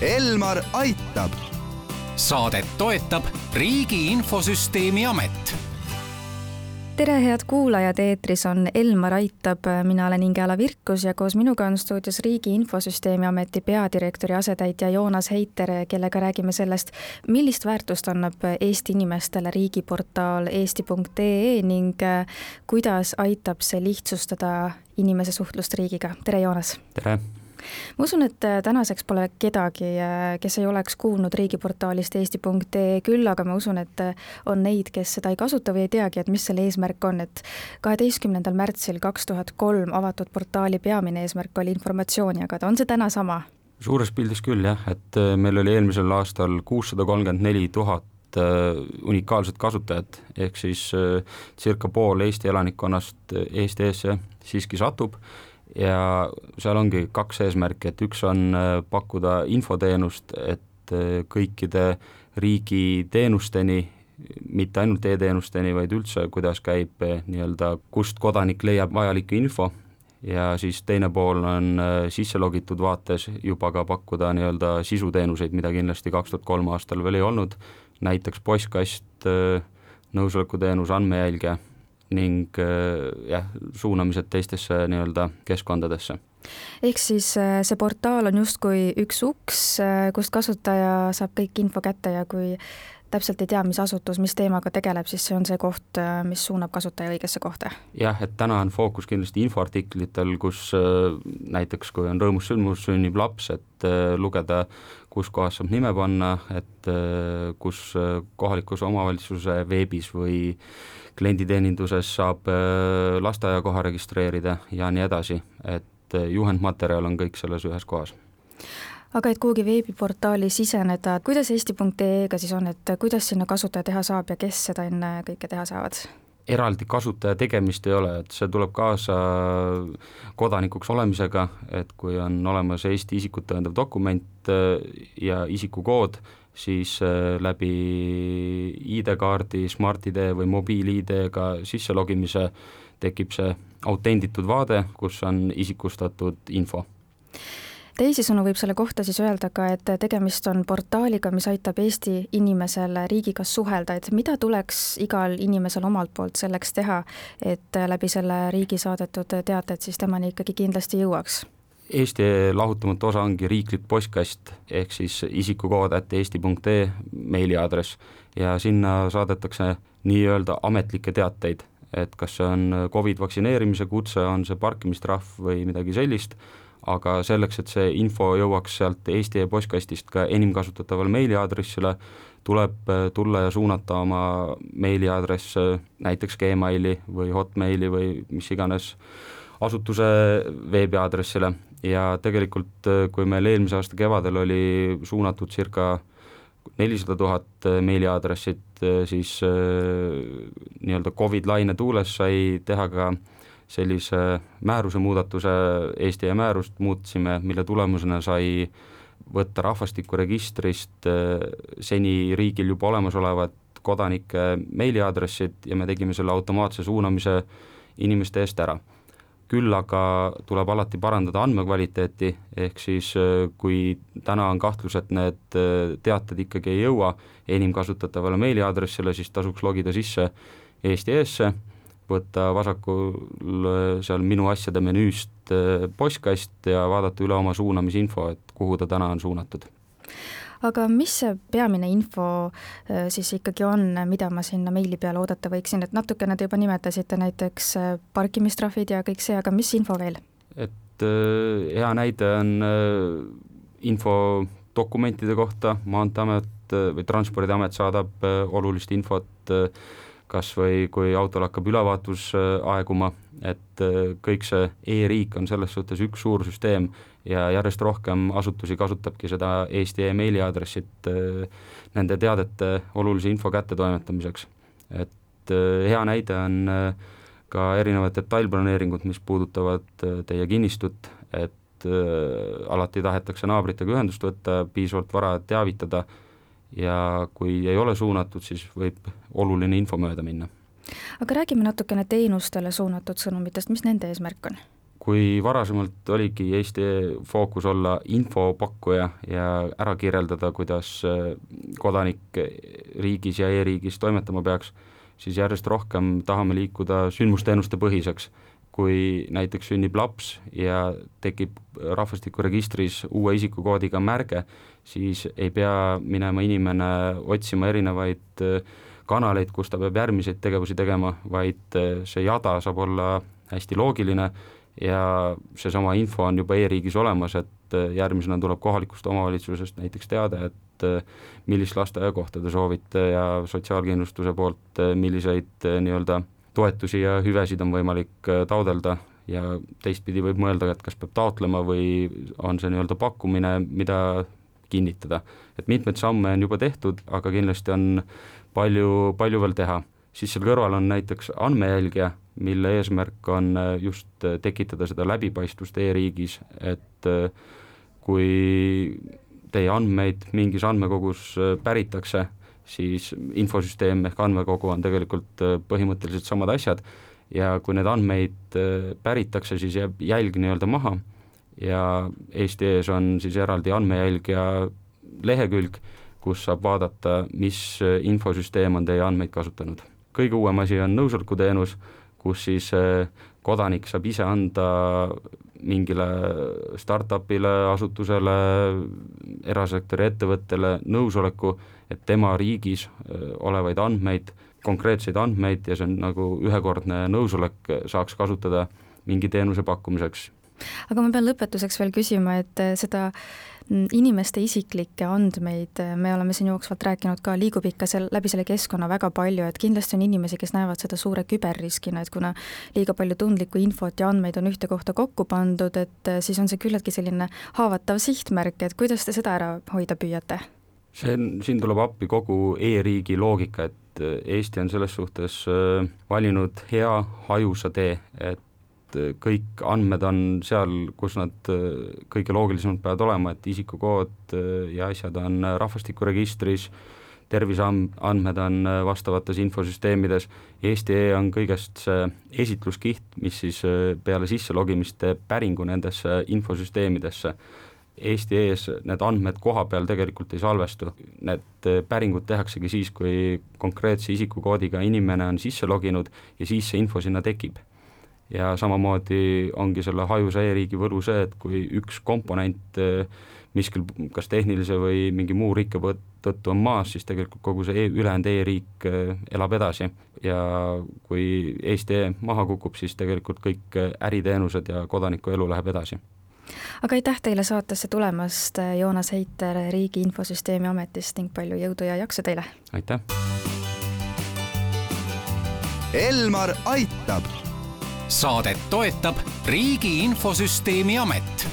Elmar aitab. saadet toetab Riigi Infosüsteemi Amet tere, head kuulajad, eetris on Elmar Aitab, mina olen Inge-Ala Virkus ja koos minuga on stuudios Riigi Infosüsteemi Ameti peadirektori asetäitja Joonas Heiter, kellega räägime sellest, millist väärtust annab Eesti inimestele riigiportaal eesti.ee ning kuidas aitab see lihtsustada inimese suhtlust riigiga. tere, Joonas! tere! Ma usun, et äh, tänaseks pole kedagi, äh, kes ei oleks kuulnud riigiportaalist eesti.ee, küll aga ma usun, et äh, on neid, kes seda ei kasuta või ei teagi, et mis selle eesmärk on, et kaheteistkümnendal märtsil kaks tuhat kolm avatud portaali peamine eesmärk oli informatsiooni jagada, on see täna sama? suures pildis küll jah, et meil oli eelmisel aastal kuussada kolmkümmend neli tuhat unikaalset kasutajat, ehk siis circa pool Eesti elanikkonnast Eesti eesse siiski satub ja seal ongi kaks eesmärki, et üks on äh, pakkuda infoteenust, et äh, kõikide riigi teenusteni, mitte ainult e-teenusteni, vaid üldse, kuidas käib äh, nii-öelda, kust kodanik leiab vajalikku info. Ja siis teine pool on sisse logitud vaates juba ka pakkuda nii-öelda sisuteenuseid, mida kindlasti kaks tuhat kolm aastal veel ei olnud, näiteks postkast, nõusolekuteenus, andmejälge ning äh, jah, suunamised teistesse nii-öelda keskkondadesse. Ehk siis äh, see portaal on justkui üks uks, äh, kust kasutaja saab kõik info kätte ja kui täpselt ei tea, mis asutus, mis teemaga tegeleb, siis see on see koht, mis suunab kasutaja õigesse kohta? jah, et täna on fookus kindlasti infoartiklitel, kus näiteks kui on rõõmus sündmus, sünnib laps, et lugeda, kus kohas saab nime panna, et kus kohalikus omavalitsuse veebis või klienditeeninduses saab äh, lasteaiakoha registreerida ja nii edasi, et äh, juhendmaterjal on kõik selles ühes kohas aga et kuhugi veebiportaali siseneda, kuidas eesti.ee-ga siis on, et kuidas sinna kasutaja teha saab ja kes seda enne kõike teha saavad? eraldi kasutaja tegemist ei ole, et see tuleb kaasa kodanikuks olemisega, et kui on olemas Eesti isikut tõendav dokument äh, ja isikukood, siis äh, läbi ID-kaardi, Smart-ID või mobiil-ID-ga sisse logimise tekib see autenditud vaade, kus on isikustatud info teisisõnu võib selle kohta siis öelda ka, et tegemist on portaaliga, mis aitab Eesti inimesel riigiga suhelda, et mida tuleks igal inimesel omalt poolt selleks teha, et läbi selle riigi saadetud teated siis temani ikkagi kindlasti jõuaks? Eesti lahutamatu osa ongi riiklik postkast, ehk siis isikukood at eesti.ee meiliaadress. Ja sinna saadetakse nii-öelda ametlikke teateid, et kas see on Covid vaktsineerimise kutse, on see parkimistrahv või midagi sellist, aga selleks, et see info jõuaks sealt Eesti e-postkastist ka enim kasutatavale meiliaadressile, tuleb tulla ja suunata oma meiliaadress näiteks Gmaili või Hotmaili või mis iganes asutuse veebiaadressile. Ja tegelikult, äh, kui meil eelmise aasta kevadel oli suunatud circa nelisada tuhat äh, meiliaadressit, äh, siis nii-öelda Covid laine tuules sai teha ka sellise määruse muudatuse, Eesti e-määrust muutsime, mille tulemusena sai võtta rahvastikuregistrist seni riigil juba olemasolevad kodanike meiliaadressid ja me tegime selle automaatse suunamise inimeste eest ära. Küll aga tuleb alati parandada andmekvaliteeti, ehk siis äh, kui täna on kahtlus, et need äh, teated ikkagi ei jõua enim kasutatavale meiliaadressile, siis tasuks logida sisse Eesti E-sse, võtta vasakul äh, seal minu asjade menüüst postkast ja vaadata üle oma suunamisinfo, et kuhu ta täna on suunatud. Aga mis see peamine info äh, siis ikkagi on, mida ma sinna meili peale oodata võiksin, et natukene te juba nimetasite näiteks äh, parkimistrahvid ja kõik see, aga mis info veel? et äh, hea näide on info dokumentide kohta, Maanteeamet või Transpordiamet saadab olulist infot kas või kui autol hakkab ülevaatus aeguma, et kõik see e-riik on selles suhtes üks suur süsteem ja järjest rohkem asutusi kasutabki seda Eesti emaili aadressit äh, nende teadete olulise info kättetoimetamiseks. et äh, hea näide on äh, ka erinevad detailplaneeringud, mis puudutavad teie kinnistut, et alati tahetakse naabritega ühendust võtta, piisavalt vara teavitada ja kui ei ole suunatud, siis võib oluline info mööda minna. aga räägime natukene teenustele suunatud sõnumitest, mis nende eesmärk on? kui varasemalt oligi Eesti fookus olla infopakkuja ja ära kirjeldada, kuidas kodanik riigis ja e-riigis toimetama peaks, siis järjest rohkem tahame liikuda sündmusteenuste põhiseks. Kui näiteks sünnib laps ja tekib rahvastikuregistris uue isikukoodiga märge, siis ei pea minema inimene otsima erinevaid kanaleid, kus ta peab järgmiseid tegevusi tegema, vaid see jada saab olla hästi loogiline ja seesama info on juba e-riigis olemas, et järgmisena tuleb kohalikust omavalitsusest näiteks teade, et äh, millist lasteaiakohta te soovite ja sotsiaalkindlustuse poolt, äh, milliseid äh, nii-öelda toetusi ja hüvesid on võimalik taodelda ja teistpidi võib mõelda, et kas peab taotlema või on see nii-öelda pakkumine, mida kinnitada. et mitmeid samme on juba tehtud, aga kindlasti on palju, palju veel teha. siis seal kõrval on näiteks andmejälgija, mille eesmärk on just tekitada seda läbipaistvust e-riigis, et kui teie andmeid mingis andmekogus äh, päritakse, siis infosüsteem ehk andmekogu on tegelikult äh, põhimõtteliselt samad asjad ja kui need andmeid äh, päritakse, siis jääb jälg nii-öelda maha ja Eesti ees on siis eraldi andmejälgija lehekülg, kus saab vaadata, mis infosüsteem on teie andmeid kasutanud. kõige uuem asi on nõusolekuteenus, kus siis kodanik saab ise anda mingile startupile, asutusele, erasektori ettevõttele nõusoleku, et tema riigis olevaid andmeid, konkreetseid andmeid ja see on nagu ühekordne nõusolek, saaks kasutada mingi teenuse pakkumiseks. aga ma pean lõpetuseks veel küsima, et seda Mm, inimeste isiklikke andmeid, me oleme siin jooksvalt rääkinud ka, liigub ikka seal läbi selle keskkonna väga palju, et kindlasti on inimesi, kes näevad seda suure küberriskina, et kuna liiga palju tundlikku infot ja andmeid on ühte kohta kokku pandud, et eh, siis on see küllaltki selline haavatav sihtmärk, et kuidas te seda ära hoida püüate? see on, siin tuleb appi kogu e-riigi loogika, et eh, Eesti on selles suhtes valinud hea hajusa tee, et et kõik andmed on seal, kus nad kõige loogilisemalt peavad olema, et isikukood ja asjad on rahvastikuregistris, terviseandmed on vastavates infosüsteemides, Eesti.ee on kõigest see esitluskiht, mis siis peale sisselogimist teeb päringu nendesse infosüsteemidesse. Eesti.ee-s need andmed koha peal tegelikult ei salvestu, need päringud tehaksegi siis, kui konkreetse isikukoodiga inimene on sisse loginud ja siis see info sinna tekib ja samamoodi ongi selle hajusa e-riigi võlu see, et kui üks komponent eh, miskil kas tehnilise või mingi muu rikke tõttu on maas, siis tegelikult kogu see e ülejäänud e-riik eh, elab edasi ja kui Eesti E maha kukub, siis tegelikult kõik äriteenused ja kodaniku elu läheb edasi aga aitäh teile saatesse tulemast, Joonas Heiter Riigi Infosüsteemi Ametist ning palju jõudu ja jaksu teile! aitäh! Elmar aitab saadet toetab Riigi Infosüsteemi Amet